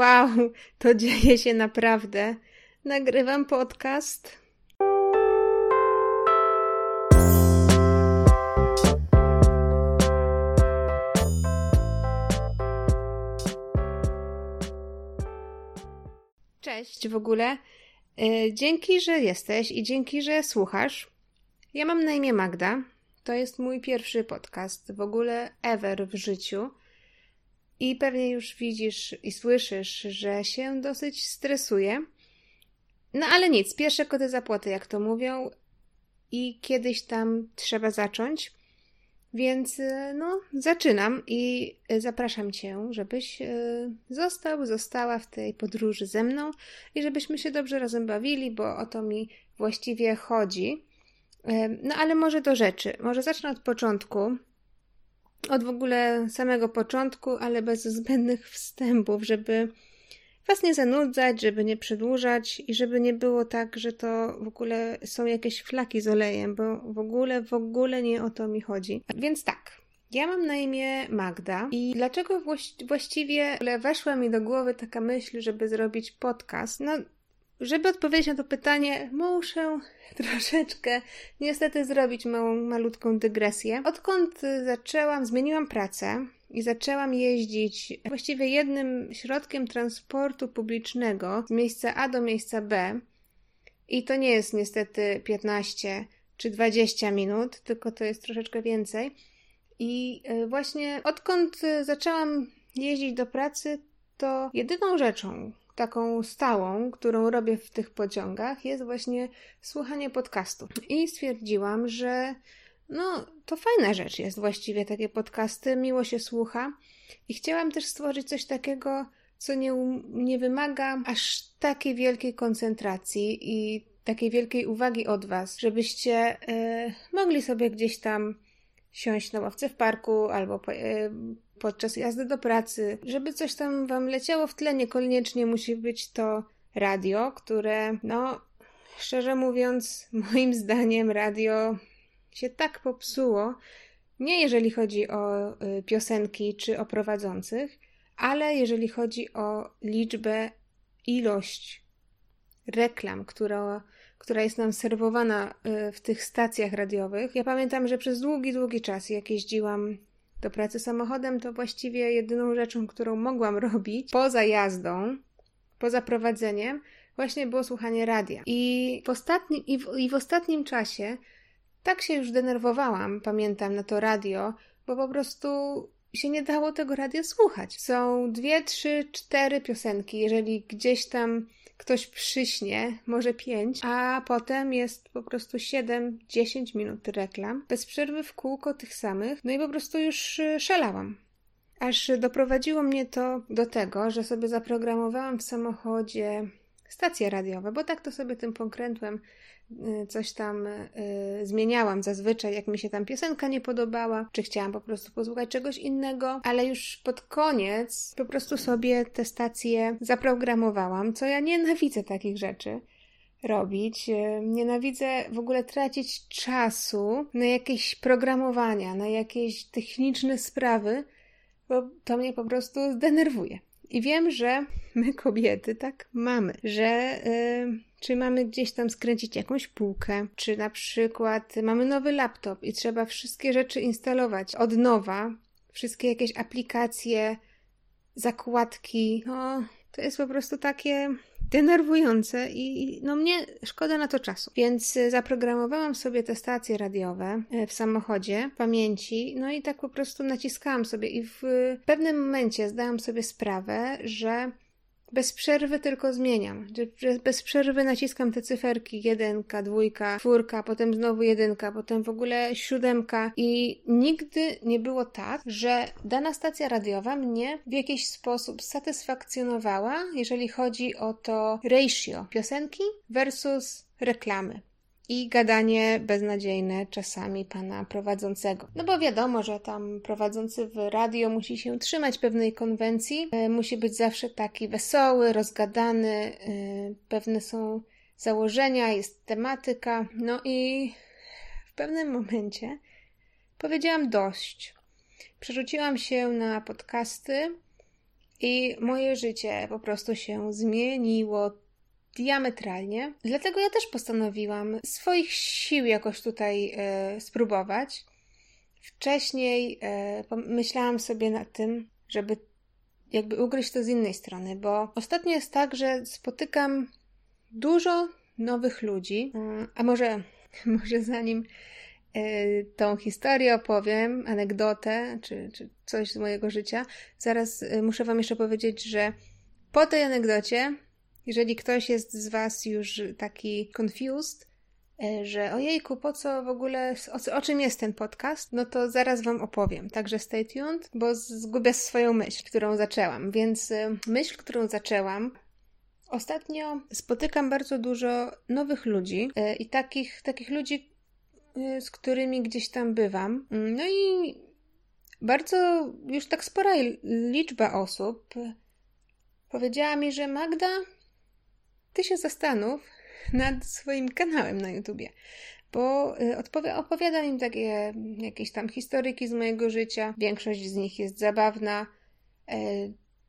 Wow, to dzieje się naprawdę. Nagrywam podcast. Cześć w ogóle. E, dzięki, że jesteś i dzięki, że słuchasz. Ja mam na imię Magda. To jest mój pierwszy podcast w ogóle ever w życiu. I pewnie już widzisz i słyszysz, że się dosyć stresuję. No ale nic, pierwsze koty zapłaty, jak to mówią, i kiedyś tam trzeba zacząć. Więc y, no, zaczynam i zapraszam Cię, żebyś y, został, została w tej podróży ze mną i żebyśmy się dobrze razem bawili, bo o to mi właściwie chodzi. No ale może do rzeczy. Może zacznę od początku. Od w ogóle samego początku, ale bez zbędnych wstępów, żeby Was nie zanudzać, żeby nie przedłużać i żeby nie było tak, że to w ogóle są jakieś flaki z olejem, bo w ogóle, w ogóle nie o to mi chodzi. Więc tak. Ja mam na imię Magda i dlaczego właściwie weszła mi do głowy taka myśl, żeby zrobić podcast? No, żeby odpowiedzieć na to pytanie, muszę troszeczkę niestety zrobić małą, malutką dygresję. Odkąd zaczęłam, zmieniłam pracę i zaczęłam jeździć właściwie jednym środkiem transportu publicznego z miejsca A do miejsca B. I to nie jest niestety 15 czy 20 minut, tylko to jest troszeczkę więcej. I e, właśnie odkąd zaczęłam jeździć do pracy, to jedyną rzeczą, taką stałą, którą robię w tych pociągach, jest właśnie słuchanie podcastu. I stwierdziłam, że no, to fajna rzecz jest właściwie takie podcasty, miło się słucha. I chciałam też stworzyć coś takiego, co nie, nie wymaga aż takiej wielkiej koncentracji i takiej wielkiej uwagi od Was, żebyście y, mogli sobie gdzieś tam siąść na ławce w parku albo y, podczas jazdy do pracy, żeby coś tam Wam leciało w tle. Niekoniecznie musi być to radio, które, no, szczerze mówiąc, moim zdaniem radio się tak popsuło, nie jeżeli chodzi o y, piosenki czy o prowadzących, ale jeżeli chodzi o liczbę, ilość reklam, która, która jest nam serwowana y, w tych stacjach radiowych. Ja pamiętam, że przez długi, długi czas, jak jeździłam do pracy samochodem, to właściwie jedyną rzeczą, którą mogłam robić poza jazdą, poza prowadzeniem, właśnie było słuchanie radia. I w ostatnim, i w, i w ostatnim czasie tak się już denerwowałam, pamiętam, na to radio, bo po prostu się nie dało tego radia słuchać. Są dwie, trzy, cztery piosenki, jeżeli gdzieś tam ktoś przyśnie, może pięć, a potem jest po prostu siedem, dziesięć minut reklam, bez przerwy w kółko tych samych, no i po prostu już y, szalałam. Aż doprowadziło mnie to do tego, że sobie zaprogramowałam w samochodzie stacje radiowe, bo tak to sobie tym pokrętłem Y, coś tam y, zmieniałam zazwyczaj, jak mi się tam piosenka nie podobała, czy chciałam po prostu posłuchać czegoś innego, ale już pod koniec po prostu sobie te stacje zaprogramowałam, co ja nienawidzę takich rzeczy robić. Y, nienawidzę w ogóle tracić czasu na jakieś programowania, na jakieś techniczne sprawy, bo to mnie po prostu zdenerwuje. I wiem, że my kobiety tak mamy, że yy, czy mamy gdzieś tam skręcić jakąś półkę, czy na przykład mamy nowy laptop i trzeba wszystkie rzeczy instalować od nowa, wszystkie jakieś aplikacje, zakładki. No, to jest po prostu takie denerwujące i no mnie szkoda na to czasu. Więc zaprogramowałam sobie te stacje radiowe e, w samochodzie, w pamięci, no i tak po prostu naciskałam sobie i w pewnym momencie zdałam sobie sprawę, że bez przerwy tylko zmieniam. Bez przerwy naciskam te cyferki jedynka, dwójka, czwórka, potem znowu jedynka, potem w ogóle siódemka i nigdy nie było tak, że dana stacja radiowa mnie w jakiś sposób satysfakcjonowała, jeżeli chodzi o to ratio piosenki versus reklamy i gadanie beznadziejne czasami pana prowadzącego. No bo wiadomo, że tam prowadzący w radio musi się trzymać pewnej konwencji, e, musi być zawsze taki wesoły, rozgadany, e, pewne są założenia, jest tematyka. No i w pewnym momencie powiedziałam dość. Przerzuciłam się na podcasty i moje życie po prostu się zmieniło diametralnie. Dlatego ja też postanowiłam swoich sił jakoś tutaj e, spróbować. Wcześniej e, myślałam sobie nad tym, żeby jakby ugryźć to z innej strony, bo ostatnio jest tak, że spotykam dużo nowych ludzi, e, a może, może zanim e, tą historię opowiem, anegdotę czy, czy coś z mojego życia, zaraz muszę Wam jeszcze powiedzieć, że po tej anegdocie, jeżeli ktoś jest z Was już taki confused, E, że ojejku, po co w ogóle, o, o, czym jest ten podcast, no to zaraz Wam opowiem. Także stay tuned, bo zgubię swoją myśl, którą zaczęłam. Więc e, myśl, którą zaczęłam, ostatnio spotykam bardzo dużo nowych ludzi e, i takich, takich ludzi, z którymi gdzieś tam bywam. No i bardzo już tak spora liczba osób powiedziała mi, że Magda, ty się zastanów, nad swoim kanałem na YouTubie, bo y, opowiadam im takie jakieś tam historyki z mojego życia. Większość z nich jest zabawna. E,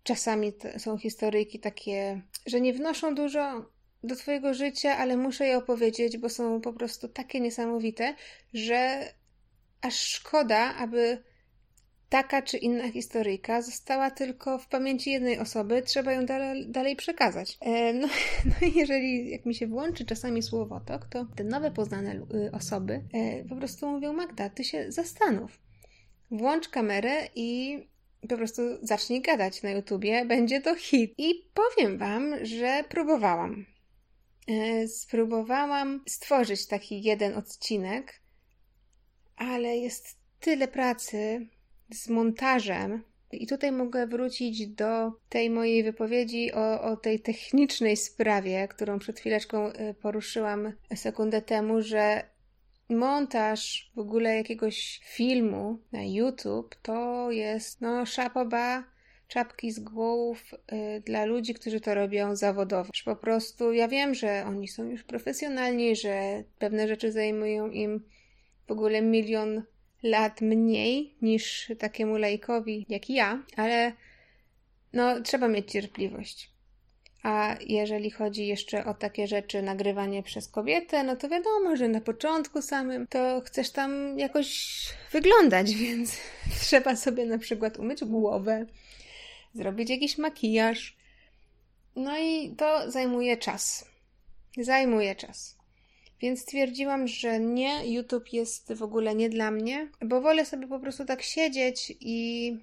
czasami są historyjki takie, że nie wnoszą dużo do Twojego życia, ale muszę je opowiedzieć, bo są po prostu takie niesamowite, że aż szkoda, aby taka czy inna historyjka została tylko w pamięci jednej osoby, trzeba ją dalej, dalej przekazać. E, no, no i jeżeli, jak mi się włączy czasami słowotok, to te nowe poznane y, osoby e, po prostu mówią, Magda, ty się zastanów. Włącz kamerę i po prostu zacznij gadać na YouTubie, będzie to hit. I powiem Wam, że próbowałam. E, spróbowałam stworzyć taki jeden odcinek, ale jest tyle pracy, z montażem. I tutaj mogę wrócić do tej mojej wypowiedzi o, o tej technicznej sprawie, którą przed chwileczką y, poruszyłam sekundę temu, że montaż w ogóle jakiegoś filmu na YouTube to jest no szapoba, czapki z głowów y, dla ludzi, którzy to robią zawodowo. Po prostu ja wiem, że oni są już profesjonalni, że pewne rzeczy zajmują im w ogóle milion lat mniej niż takiemu lajkowi jak ja, ale no trzeba mieć cierpliwość. A jeżeli chodzi jeszcze o takie rzeczy, nagrywanie przez kobietę, no to wiadomo, że na początku samym to chcesz tam jakoś wyglądać, więc trzeba sobie na przykład umyć głowę, zrobić jakiś makijaż. No i to zajmuje czas. Zajmuje czas. Więc stwierdziłam, że nie, YouTube jest w ogóle nie dla mnie, bo wolę sobie po prostu tak siedzieć i,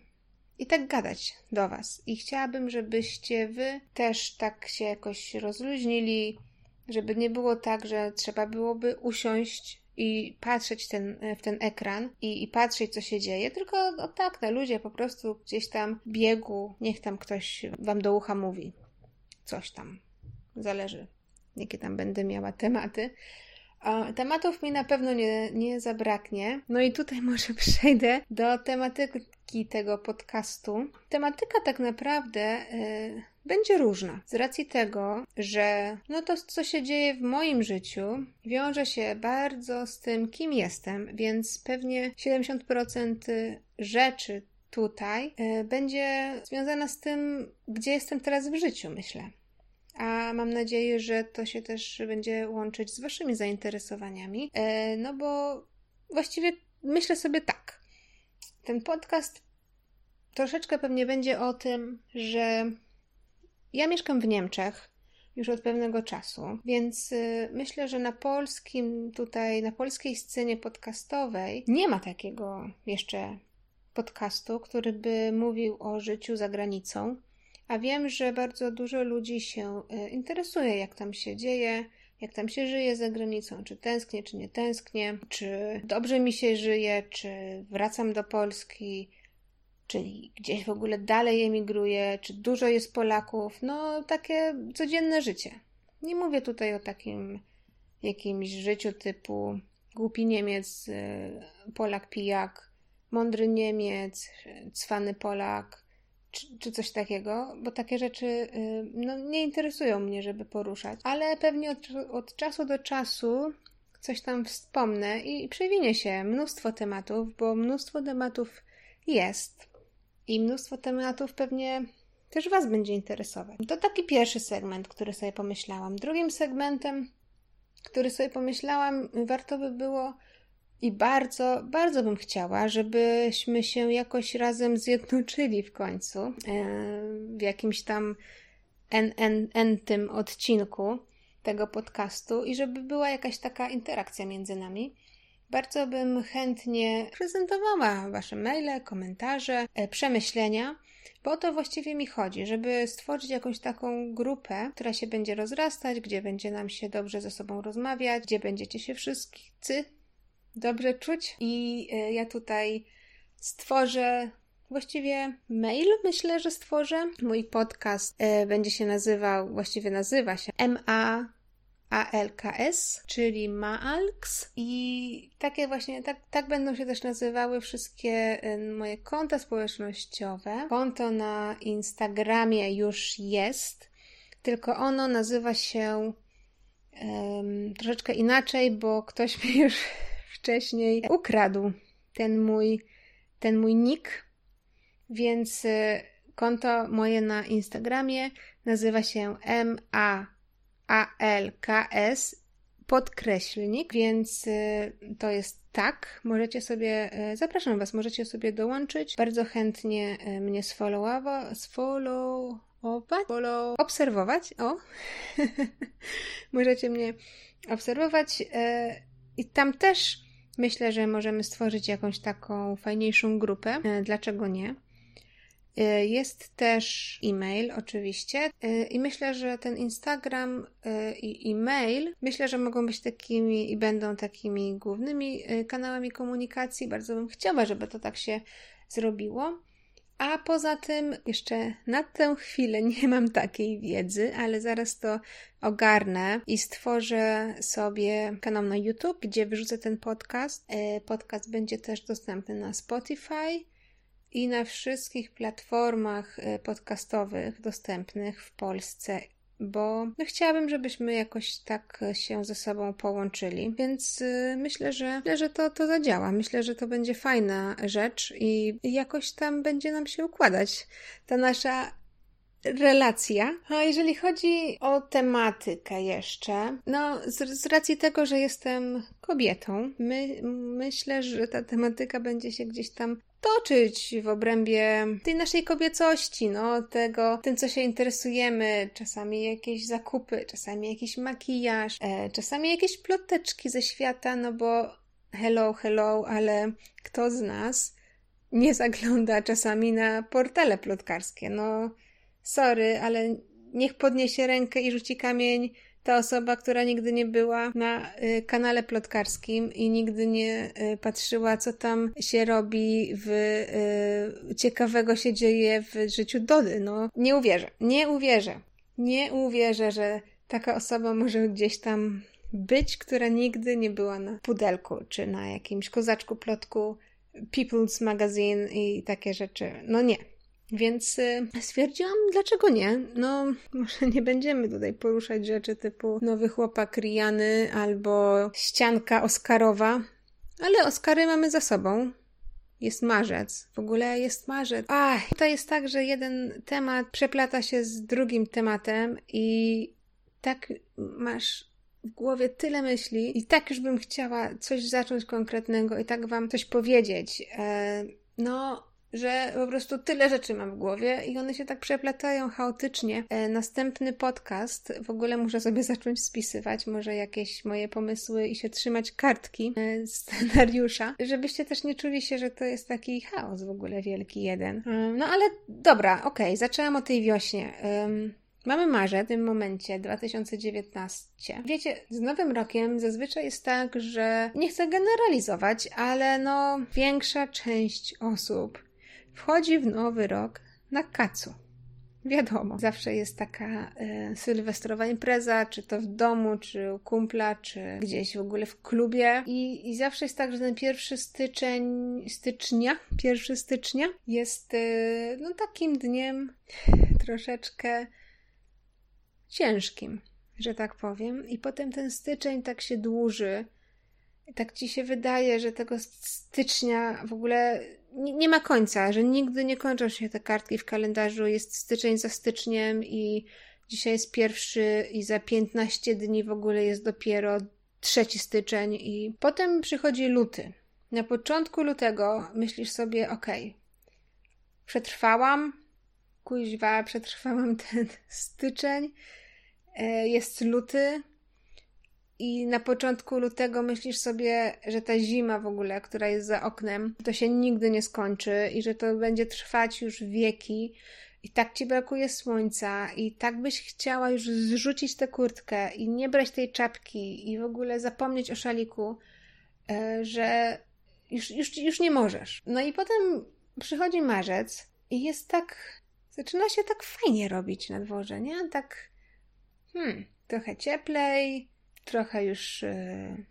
i tak gadać do Was. I chciałabym, żebyście Wy też tak się jakoś rozluźnili, żeby nie było tak, że trzeba byłoby usiąść i patrzeć ten, w ten ekran i, i patrzeć, co się dzieje, tylko no tak, na ludzie po prostu gdzieś tam biegu, niech tam ktoś Wam do ucha mówi. Coś tam. Zależy, jakie tam będę miała tematy. Tematów mi na pewno nie, nie zabraknie. No i tutaj może przejdę do tematyki tego podcastu. Tematyka tak naprawdę y, będzie różna. Z racji tego, że no to, co się dzieje w moim życiu, wiąże się bardzo z tym, kim jestem, więc pewnie 70% rzeczy tutaj y, będzie związana z tym, gdzie jestem teraz w życiu, myślę a mam nadzieję, że to się też będzie łączyć z Waszymi zainteresowaniami. E, no bo właściwie myślę sobie tak. Ten podcast troszeczkę pewnie będzie o tym, że ja mieszkam w Niemczech już od pewnego czasu, więc y, myślę, że na polskim, tutaj na polskiej scenie podcastowej nie ma takiego jeszcze podcastu, który by mówił o życiu za granicą. A wiem, że bardzo dużo ludzi się e, interesuje, jak tam się dzieje, jak tam się żyje za granicą, czy tęsknię, czy nie tęsknię, czy dobrze mi się żyje, czy wracam do Polski, czy gdzieś w ogóle dalej emigruję, czy dużo jest Polaków. No, takie codzienne życie. Nie mówię tutaj o takim jakimś życiu typu głupi Niemiec, e, Polak pijak, mądry Niemiec, cwany Polak, czy, czy, coś takiego, bo takie rzeczy y, no, nie interesują mnie, żeby poruszać, ale pewnie od, od czasu do czasu coś tam wspomnę i przewinie się mnóstwo tematów, bo mnóstwo tematów jest i mnóstwo tematów pewnie też Was będzie interesować. To taki pierwszy segment, który sobie pomyślałam. Drugim segmentem, który sobie pomyślałam, warto by było i bardzo, bardzo bym chciała, żebyśmy się jakoś razem zjednoczyli w końcu e, w jakimś tam en tym odcinku tego podcastu i żeby była jakaś taka interakcja między nami. Bardzo bym chętnie prezentowała Wasze maile, komentarze, e, przemyślenia, bo o to właściwie mi chodzi, żeby stworzyć jakąś taką grupę, która się będzie rozrastać, gdzie będzie nam się dobrze ze sobą rozmawiać, gdzie będziecie się wszyscy dobrze czuć. I e, ja tutaj stworzę właściwie mail, myślę, że stworzę. Mój podcast e, będzie się nazywał, właściwie nazywa się MA ALKS, czyli Maalks i takie właśnie, tak, tak będą się też nazywały wszystkie y, moje konta społecznościowe. Konto na Instagramie już jest, tylko ono nazywa się um, troszeczkę inaczej, bo ktoś mi już wcześniej ukradł ten mój, ten mój nick, więc y, konto moje na Instagramie nazywa się MA ALKS podkreślnik, więc y, to jest tak. Możecie sobie, y, zapraszam Was, możecie sobie dołączyć. Bardzo chętnie mnie sfollowować, sfollowować, follow, obserwować. O, możecie mnie obserwować i tam też myślę, że możemy stworzyć jakąś taką fajniejszą grupę. Dlaczego nie? Y, jest też e-mail, oczywiście, y, i myślę, że ten Instagram i e-mail, myślę, że mogą być takimi i będą takimi głównymi kanałami komunikacji. Bardzo bym chciała, żeby to tak się zrobiło. A poza tym, jeszcze na tę chwilę nie mam takiej wiedzy, ale zaraz to ogarnę i stworzę sobie kanał na YouTube, gdzie wyrzucę ten podcast. Podcast będzie też dostępny na Spotify i na wszystkich platformach e, podcastowych dostępnych w Polsce, bo no chciałabym, żebyśmy jakoś tak się ze sobą połączyli, więc e, myślę, że, myślę, że to, to zadziała. Myślę, że to będzie fajna rzecz i jakoś tam będzie nam się układać ta nasza relacja. A jeżeli chodzi o tematykę jeszcze, no z, z, racji tego, że jestem kobietą, my, myślę, że ta tematyka będzie się gdzieś tam toczyć w obrębie tej naszej kobiecości, no, tego, tym, co się interesujemy, czasami jakieś zakupy, czasami jakiś makijaż, e, czasami jakieś ploteczki ze świata, no bo hello, hello, ale kto z nas nie zagląda czasami na portale plotkarskie, no, sorry, ale niech podniesie rękę i rzuci kamień ta osoba, która nigdy nie była na y, kanale plotkarskim i nigdy nie y, patrzyła, co tam się robi w y, ciekawego się dzieje w życiu Dody. No, nie uwierzę, nie uwierzę, nie uwierzę, że taka osoba może gdzieś tam być, która nigdy nie była na pudelku, czy na jakimś kozaczku plotku People's Magazine i takie rzeczy. No nie. Więc y, stwierdziłam, dlaczego nie? No, może nie będziemy tutaj poruszać rzeczy typu nowy chłopak Riany albo ścianka Oscarowa, ale Oscary mamy za sobą. Jest marzec. W ogóle jest marzec. Ach, to jest tak, że jeden temat przeplata się z drugim tematem i tak masz w głowie tyle myśli i tak już bym chciała coś zacząć konkretnego i tak wam coś powiedzieć. E, no, że po prostu tyle rzeczy mam w głowie i one się tak przeplatają chaotycznie. E, następny podcast w ogóle muszę sobie zacząć spisywać, może jakieś moje pomysły i się trzymać kartki e, scenariusza, żebyście też nie czuli się, że to jest taki chaos w ogóle wielki jeden. E, no ale dobra, okej, okay, zaczęłam o tej wiośnie. Mamy marzec w tym momencie 2019. Wiecie, z nowym rokiem zazwyczaj jest tak, że nie chcę generalizować, ale no większa część osób wchodzi w nowy rok na kacu. Wiadomo, zawsze jest taka e, sylwestrowa impreza, czy to w domu, czy u kumpla, czy gdzieś w ogóle w klubie. I, I zawsze jest tak, że ten pierwszy styczeń, stycznia, pierwszy stycznia jest e, no takim dniem troszeczkę ciężkim, że tak powiem. I potem ten styczeń tak się dłuży tak ci się wydaje, że tego stycznia w ogóle nie, nie, ma końca, że nigdy nie kończą się te kartki w kalendarzu. Jest styczeń za styczniem i dzisiaj jest pierwszy i za 15 dni w ogóle jest dopiero trzeci styczeń i potem przychodzi luty. Na początku lutego myślisz sobie, okej, przetrwałam, kuźwa, przetrwałam ten styczeń, e, jest luty, i na początku lutego myślisz sobie, że ta zima w ogóle, która jest za oknem, to się nigdy nie skończy i że to będzie trwać już wieki. I tak ci brakuje słońca, i tak byś chciała już zrzucić tę kurtkę i nie brać tej czapki i w ogóle zapomnieć o szaliku, e, że już, już, już nie możesz. No i potem przychodzi marzec i jest tak. Zaczyna się tak fajnie robić na dworze, nie? Tak. Hmm, trochę cieplej, trochę już yy,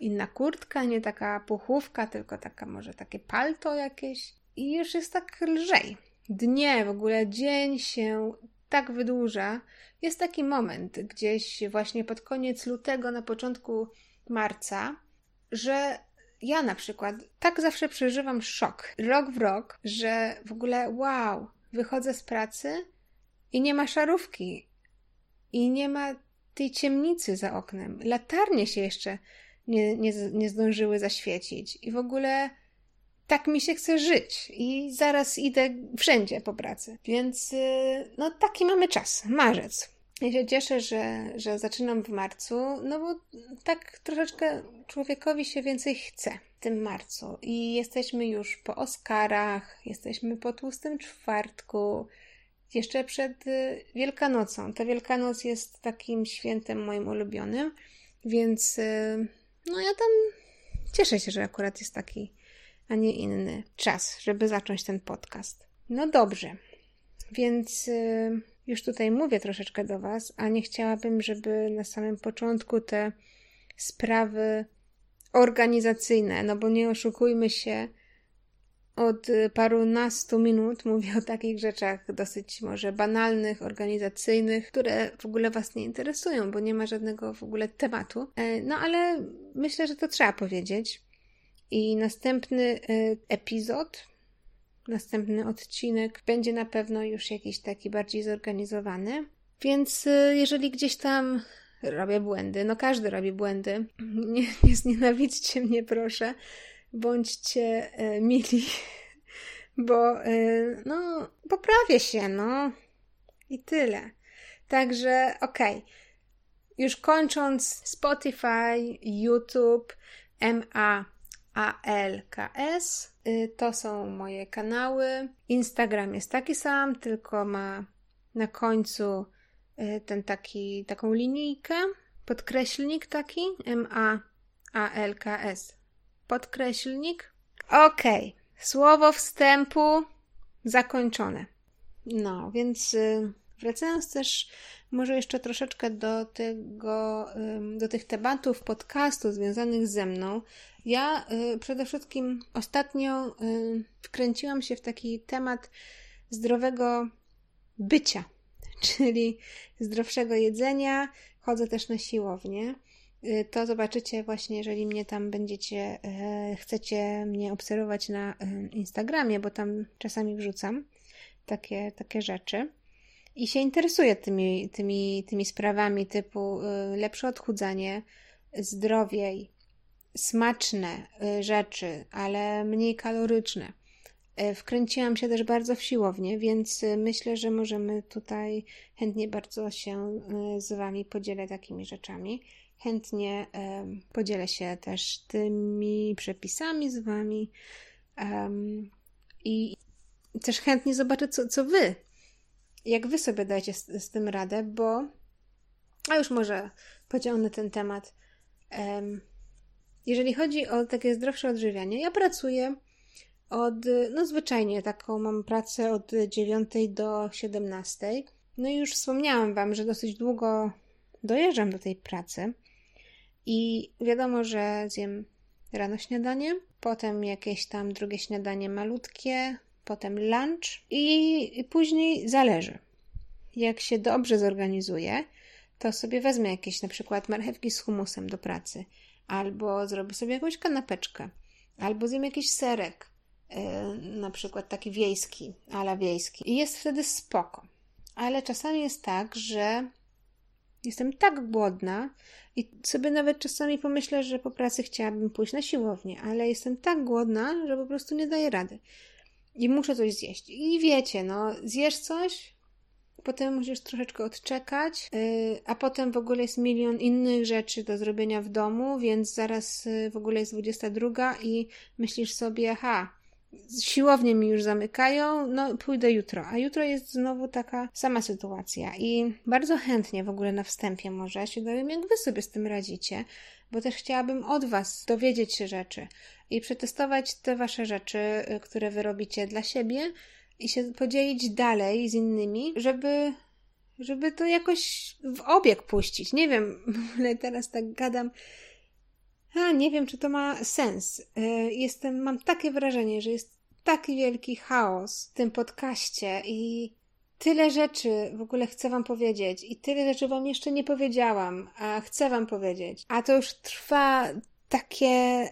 inna kurtka, nie taka puchówka, tylko taka może takie palto jakieś. I już jest tak lżej. Dnie, w ogóle dzień się tak wydłuża. Jest taki moment gdzieś właśnie pod koniec lutego, na początku marca, że ja na przykład tak zawsze przeżywam szok, rok w rok, że w ogóle wow, wychodzę z pracy i nie ma szarówki. I nie ma tej ciemnicy za oknem. Latarnie się jeszcze nie, nie, nie zdążyły zaświecić. I w ogóle tak mi się chce żyć. I zaraz idę wszędzie po pracy. Więc y, no taki mamy czas. Marzec. Ja się cieszę, że, że zaczynam w marcu, no bo tak troszeczkę człowiekowi się więcej chce w tym marcu. I jesteśmy już po Oscarach, jesteśmy po tłustym czwartku, jeszcze przed y, Wielkanocą. Ta Wielkanoc jest takim świętem moim ulubionym, więc y, no ja tam cieszę się, że akurat jest taki, a nie inny czas, żeby zacząć ten podcast. No dobrze, więc y, już tutaj mówię troszeczkę do Was, a nie chciałabym, żeby na samym początku te sprawy organizacyjne, no bo nie oszukujmy się, od parunastu minut mówię o takich rzeczach dosyć może banalnych, organizacyjnych, które w ogóle Was nie interesują, bo nie ma żadnego w ogóle tematu. E, no ale myślę, że to trzeba powiedzieć. I następny e, epizod, następny odcinek będzie na pewno już jakiś taki bardziej zorganizowany. Więc e, jeżeli gdzieś tam robię błędy, no każdy robi błędy, nie, nie znienawidźcie mnie proszę bądźcie e, mili, bo e, no, poprawię się, no i tyle. Także okej. Okay. Już kończąc Spotify, YouTube, MA ALKS. Y, to są moje kanały. Instagram jest taki sam, tylko ma na końcu y, ten taki, taką linijkę, podkreślnik taki, MA podkreślnik. Ok, słowo wstępu zakończone. No, więc y, wracając też może jeszcze troszeczkę do tego, do tych tematów podcastu związanych ze mną. Ja y, przede wszystkim ostatnio y, wkręciłam się w taki temat zdrowego bycia, czyli zdrowszego jedzenia. Chodzę też na siłownię. Y, to zobaczycie właśnie, jeżeli mnie tam będziecie, e, chcecie mnie obserwować na e, Instagramie, bo tam czasami wrzucam takie, takie rzeczy. I się interesuję tymi, tymi, tymi sprawami typu lepsze odchudzanie, zdrowiej, smaczne rzeczy, ale mniej kaloryczne. Wkręciłam się też bardzo w siłownię, więc myślę, że możemy tutaj chętnie bardzo się z Wami podzielę takimi rzeczami. Chętnie podzielę się też tymi przepisami z Wami i też chętnie zobaczę, co, co Wy, jak Wy sobie dajecie z, z tym radę, bo a już może pociągnę ten temat. Jeżeli chodzi o takie zdrowsze odżywianie, ja pracuję od, no zwyczajnie taką mam pracę od 9 do 17. No i już wspomniałam Wam, że dosyć długo dojeżdżam do tej pracy. I wiadomo, że zjem rano śniadanie, potem jakieś tam drugie śniadanie malutkie, potem lunch i później zależy. Jak się dobrze zorganizuję, to sobie wezmę jakieś na przykład marchewki z humusem do pracy, albo zrobię sobie jakąś kanapeczkę, albo zjem jakiś serek, yy, na przykład taki wiejski, ala wiejski. I jest wtedy spoko. Ale czasami jest tak, że jestem tak głodna i sobie nawet czasami pomyślę, że po pracy chciałabym pójść na siłownię, ale jestem tak głodna, że po prostu nie daję rady. I muszę coś zjeść. I wiecie, no, zjesz coś, potem musisz troszeczkę odczekać, yy, a potem w ogóle jest milion innych rzeczy do zrobienia w domu, więc zaraz yy, w ogóle jest 22 i myślisz sobie, ha, siłownie mi już zamykają, no pójdę jutro. A jutro jest znowu taka sama sytuacja. I bardzo chętnie w ogóle na wstępie może się dowiem, jak wy sobie z tym radzicie, bo też chciałabym od was dowiedzieć się rzeczy i przetestować te wasze rzeczy, y, które wy robicie dla siebie i się podzielić dalej z innymi, żeby żeby to jakoś w obieg puścić. Nie wiem, ale teraz tak gadam a, nie wiem, czy to ma sens. E, jestem, mam takie wrażenie, że jest taki wielki chaos w tym podcaście i tyle rzeczy w ogóle chcę Wam powiedzieć i tyle rzeczy Wam jeszcze nie powiedziałam, a chcę Wam powiedzieć. A to już trwa takie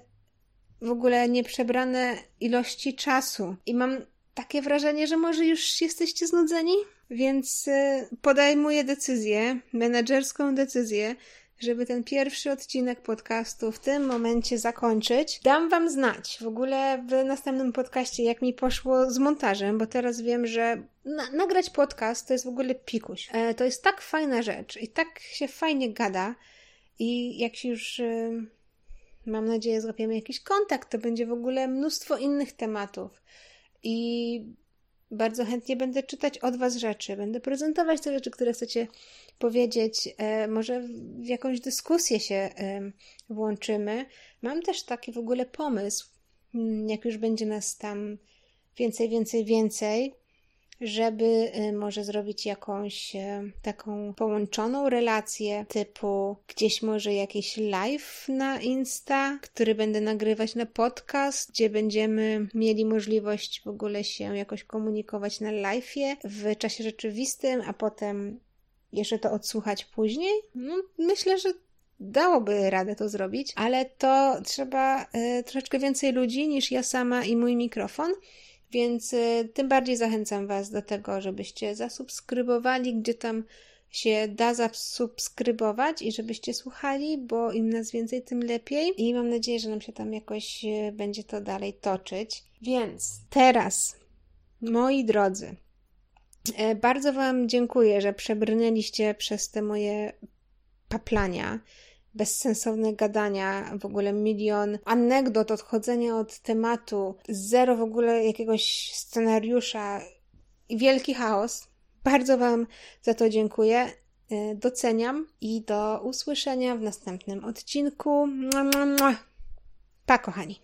w ogóle nieprzebrane ilości czasu i mam takie wrażenie, że może już jesteście znudzeni? Więc e, podejmuję decyzję, menedżerską decyzję, żeby ten pierwszy odcinek podcastu w tym momencie zakończyć. Dam Wam znać w ogóle w następnym podcaście, jak mi poszło z montażem, bo teraz wiem, że na nagrać podcast to jest w ogóle pikuś. E, to jest tak fajna rzecz i tak się fajnie gada i jak się już... E, mam nadzieję, złapiemy jakiś kontakt, to będzie w ogóle mnóstwo innych tematów. I bardzo chętnie będę czytać od Was rzeczy, będę prezentować te rzeczy, które chcecie powiedzieć, e, może w jakąś dyskusję się włączymy. Mam też taki w ogóle pomysł, mm, jak już będzie nas tam więcej, więcej, więcej, żeby e, może zrobić jakąś taką połączoną relację, typu gdzieś może jakiś live na Insta, który będę nagrywać na podcast, gdzie będziemy mieli możliwość w ogóle się jakoś komunikować na live'ie w czasie rzeczywistym, a potem jeszcze to odsłuchać później? No, myślę, że dałoby radę to zrobić, ale to trzeba y, troszeczkę więcej ludzi niż ja sama i mój mikrofon. Więc y, tym bardziej zachęcam Was do tego, żebyście zasubskrybowali, gdzie tam się da zasubskrybować i żebyście słuchali, bo im nas więcej, tym lepiej. I mam nadzieję, że nam się tam jakoś y, będzie to dalej toczyć. Więc teraz, moi drodzy, E, bardzo Wam dziękuję, że przebrnęliście przez te moje paplania, bezsensowne gadania, w ogóle milion anegdot, odchodzenia od tematu, zero w ogóle jakiegoś scenariusza wielki chaos. Bardzo Wam za to dziękuję. E, doceniam i do usłyszenia w następnym odcinku. Pa, kochani.